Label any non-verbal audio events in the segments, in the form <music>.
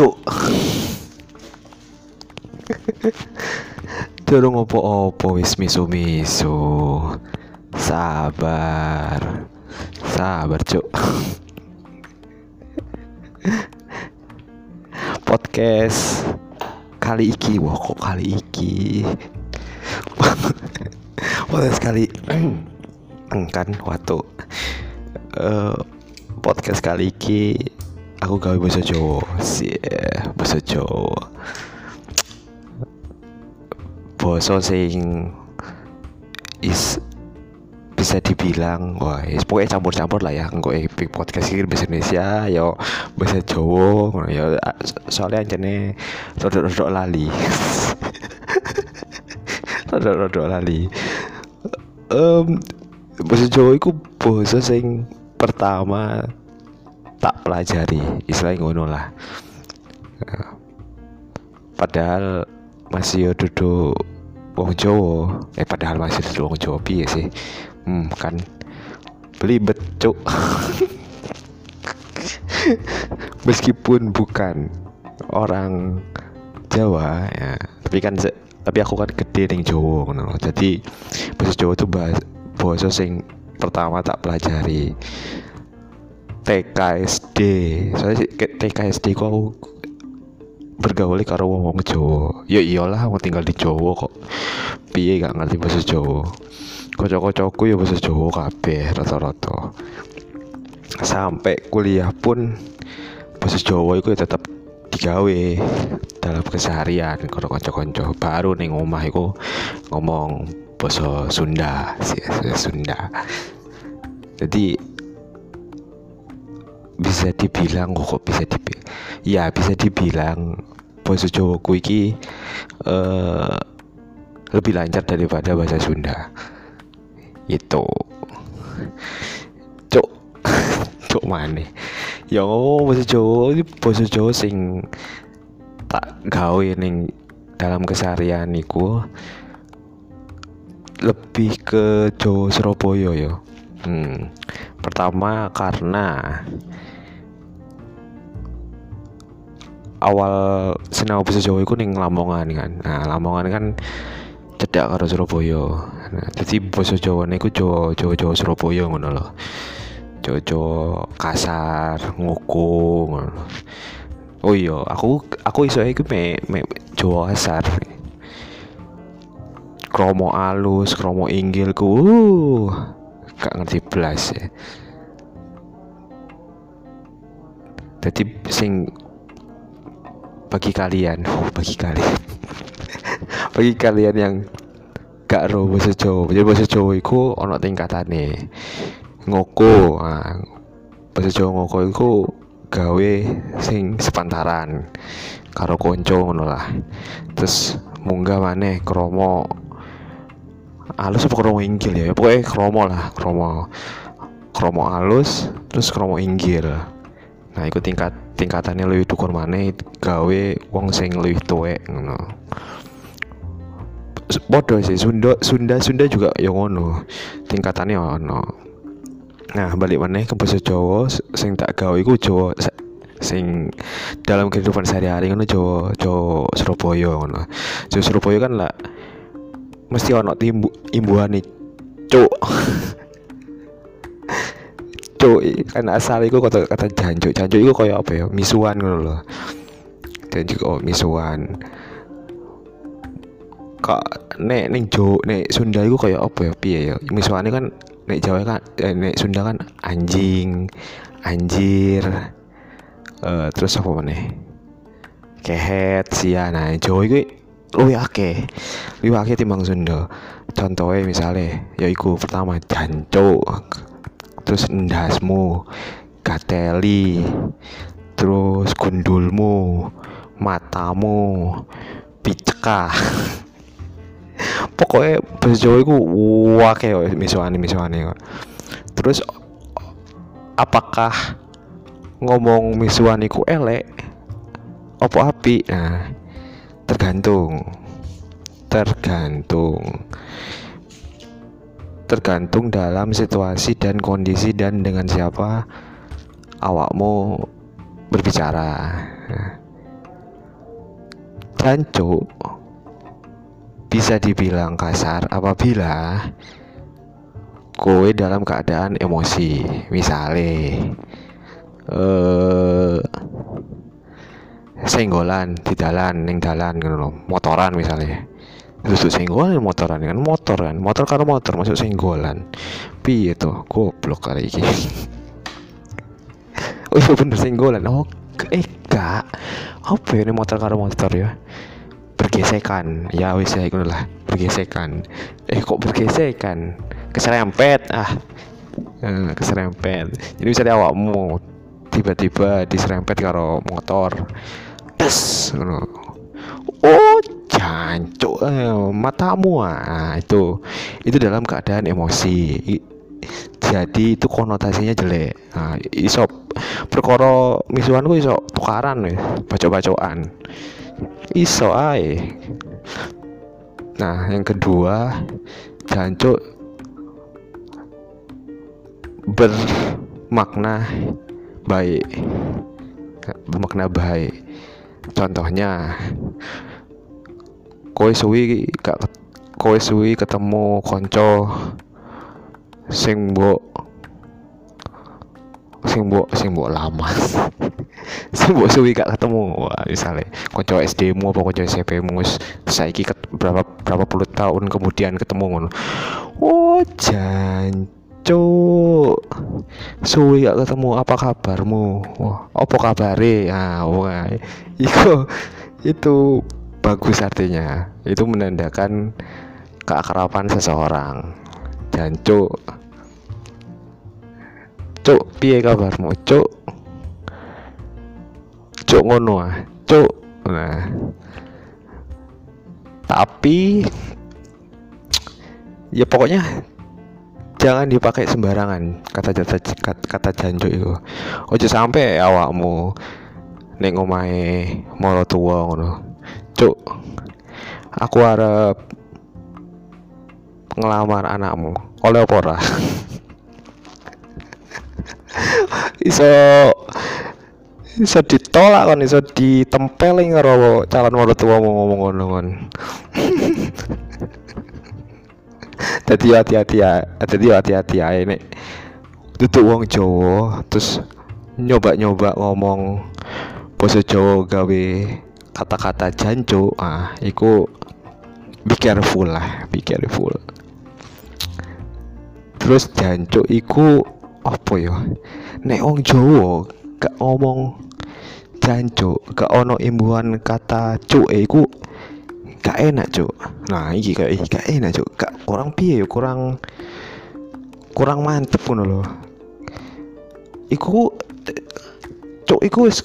cuk Durung opo-opo wis misu-misu. Sabar. Sabar, Cuk. Podcast kali iki, wah kok kali iki. Podcast kali <clears throat> kan waktu uh, podcast kali iki aku gawe bahasa Jawa. Sih bahasa Jawa. Basa sing is bisa dibilang wah is pokoknya campur-campur lah ya engko epic podcast ini bahasa Indonesia ya bahasa Jawa ya. Soalnya jane rodok-rodok lali. <laughs> Rodok-rodok lali. Um, bahasa Jawa itu bahasa sing pertama tak pelajari istilahnya ngono lah. Padahal masih duduk wong Jawa eh padahal masih duduk wong Jawa piye sih? Hmm kan beli becuk <laughs> meskipun bukan orang Jawa ya tapi kan tapi aku kan gede ning Jawa ngono jadi bahasa Jawa tuh bahasa bahasa sing pertama tak pelajari TKSD soalnya TKSD kok aku bergaul karo wong wong Jawa. Ya iyalah mau tinggal di Jawa kok. Piye gak ngerti bahasa Jawa? Kocok-kocokku ya bahasa Jawa kabeh rata-rata. Sampai kuliah pun bahasa Jawa itu ya tetap digawe dalam keseharian kalau konco-konco baru nih ngomah itu ngomong bahasa Sunda sih Sunda. Jadi bisa dibilang kok bisa dibilang ya bisa dibilang bahasa Jawa iki uh, lebih lancar daripada bahasa Sunda. Itu cok <laughs> cok mana ya bahasa Jawa ini bahasa Jawa sing tak gawe ning dalam keseharian niku lebih ke Jawa Surabaya ya. Hmm. pertama karena awal sinau bahasa Jawa itu ning Lamongan kan. Nah, Lamongan kan cedak karo Surabaya. Nah, jadi bahasa Jawa niku Jawa Jawa Jawa Surabaya ngono lho. Jawa Jawa kasar, nguku ngono. Oh iya, aku aku iso iku me, me Jawa kasar. Kromo alus, kromo inggil ku. Uh, gak ngerti belas ya. Jadi sing bagi kalian. Oh, bagi kalian. <laughs> Bagi kalian yang gak ro bahasa Jawa. Jadi bahasa Jawa itu ono tingkatane. Ngoko. Nah, bahasa Jawa ngoko itu gawe sing sepantaran. Karo konco ngono lah. Terus munggah maneh kromo alus apa kromo inggil ya? Pokoknya kromo lah kromo kromo alus terus kromo inggil. Nah itu tingkat tingkatannya lebih tukur mana gawe wong sing lebih tuwek ngono. Bodoh sih Sunda Sunda Sunda juga yang ngono tingkatannya ono. Nah balik mana ke bahasa Jawa sing tak gawe iku Jawa sing dalam kehidupan sehari-hari ngono Jawa Jawa Surabaya ngono. Jawa Surabaya kan lah mesti ono timbu imbuhan cuk <laughs> cuk kan asal itu kata kata janjuk. Janjuk itu kayak apa ya? Misuan gitu loh janjuk oh misuan. Kok nek nek jo nek Sunda itu kayak apa ya? Piye ya? Misuan kan nek Jawa kan eh, nek Sunda kan anjing anjir. Uh, terus apa mana kehet sia nah Jawa itu luwih akeh. Luwih akeh timbang Sunda. Contohnya misalnya yaiku pertama jancuk terus endasmu gateli. Terus gundulmu matamu. Picekah. <laughs> Pokoknya bahasa Jawa itu wake misuane misuane terus apakah ngomong misuan iku elek? Apa api nah tergantung. Tergantung tergantung dalam situasi dan kondisi dan dengan siapa awakmu berbicara. Jancuk bisa dibilang kasar apabila kowe dalam keadaan emosi misalnya eh senggolan di dalan ning motoran misalnya terus senggolan motoran kan motor kan motor karo motor masuk senggolan piye tuh goblok kali ini <laughs> oh iya bener senggolan oh eh gak. Apa ya ini motor karo motor ya? Bergesekan. Ya wis ya itu lah. Bergesekan. Eh kok bergesekan? Keserempet. Ah. Eh, keserempet. Jadi bisa awakmu tiba-tiba diserempet karo motor. Des oh jancuk eh, matamu. Ah itu. Itu dalam keadaan emosi. Jadi itu konotasinya jelek. Nah, iso perkara misuhan ku iso tukaran baca-bacaan iso ae. Nah yang kedua jancuk bermakna baik. Bermakna baik. Contohnya kowe suwi gak kowe suwi ketemu konco sing mbok sing mbok sing mbok lama <laughs> sing mbok suwi gak ketemu wah misalnya konco SD mu apa konco SMP mu saiki berapa berapa puluh tahun kemudian ketemu ngono oh jan Cuk. Suwi gak ketemu apa kabarmu? Wah, apa kabare? Ah, wah. <laughs> Itu itu bagus artinya. Itu menandakan keakraban seseorang. Dan cuk. Cuk, piye kabarmu? Cuk. Cuk ngono ah. Cuk. Nah. Tapi ya pokoknya jangan dipakai sembarangan kata kata kata, kata janjo itu ojo sampai awakmu neng omahe moro tua ngono cuk aku harap ngelamar anakmu. Oleh opora <laughs> iso iso ditolak kan iso ditempelin karo calon moro tua mau ngomong ngono kan jadi <laughs> hati-hati ya jadi hati-hati ya ini. Tutup wong Jawa terus nyoba-nyoba ngomong bahasa Jawa gawe kata-kata jancu ah iku be careful lah be careful. Terus jancu iku apa ya? Nek wong Jawa gak ngomong jancu gak ono imbuhan kata cuk iku gak enak cuk. Nah iki kayak iki gak enak cuk. Gak kurang piye ya? Kurang kurang mantep ngono lho. Iku cuk iku wis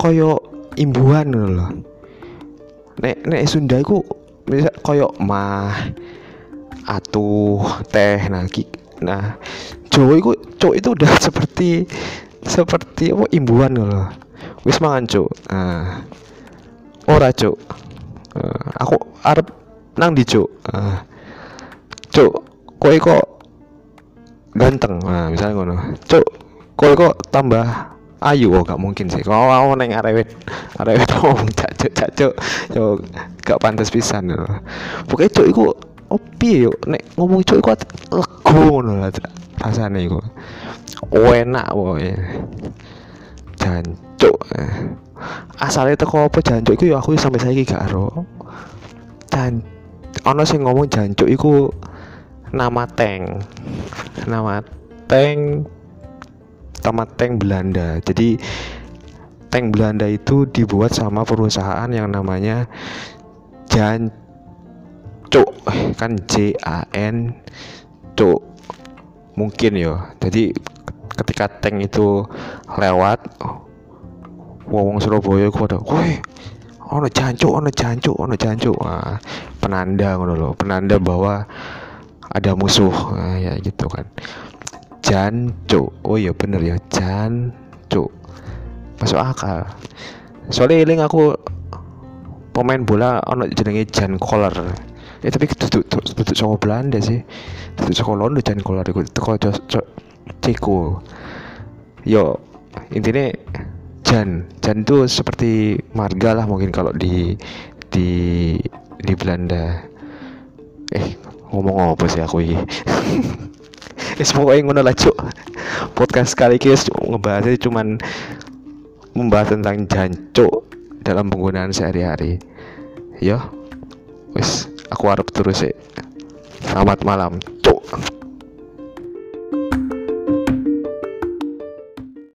koyo imbuhan ngono lho. Nek nek Sunda iku misal koyo mah atuh teh nah ki, nah Jawa iku cuk itu udah <laughs> seperti seperti apa imbuhan loh wis mangan cuk. Nah ora cuk. Uh, aku arep nang di cuk? Uh, cuk kowe kok ganteng? Nah misalnya ngono. Cuk kowe kok tambah ayu oh gak mungkin sih. Kalau mau neng arewet arewet ngomong cacuk cacuk yo gak pantas pisan loh pokoknya cuk iku opi yuk nek ngomong cuk iku lego ngono lah rasane iku. Enak boy jancuk asalnya teko apa jancuk iku ya aku sampai saiki gak ero. Dan ono sing ngomong jancuk iku nama tank nama tank nama tank Belanda. Jadi tank Belanda itu dibuat sama perusahaan yang namanya Jancuk kan J A N Cuk mungkin ya. Jadi ketika tank itu lewat wong Surabaya ku ada woi ono jancuk ono jancuk ono jancuk nah, penanda ngono penanda bahwa ada musuh nah, ya gitu kan jancuk oh iya bener ya jancuk masuk akal. Soalnya iling aku pemain bola ono jenenge Jan Koller. Ya tapi duduk duduk sama Belanda sih. Duduk sama Londo Jan Koller itu teko Ceko. Yo intinya jan. Jan itu seperti marga lah mungkin kalau di di di Belanda. Eh ngomong apa sih aku ini <laughs> Wis pokoknya ngono lah cuk. Podcast kali ini ngebahasnya cuman membahas tentang jancuk dalam penggunaan sehari-hari. Ya. Wis aku harap terus sih. Selamat malam.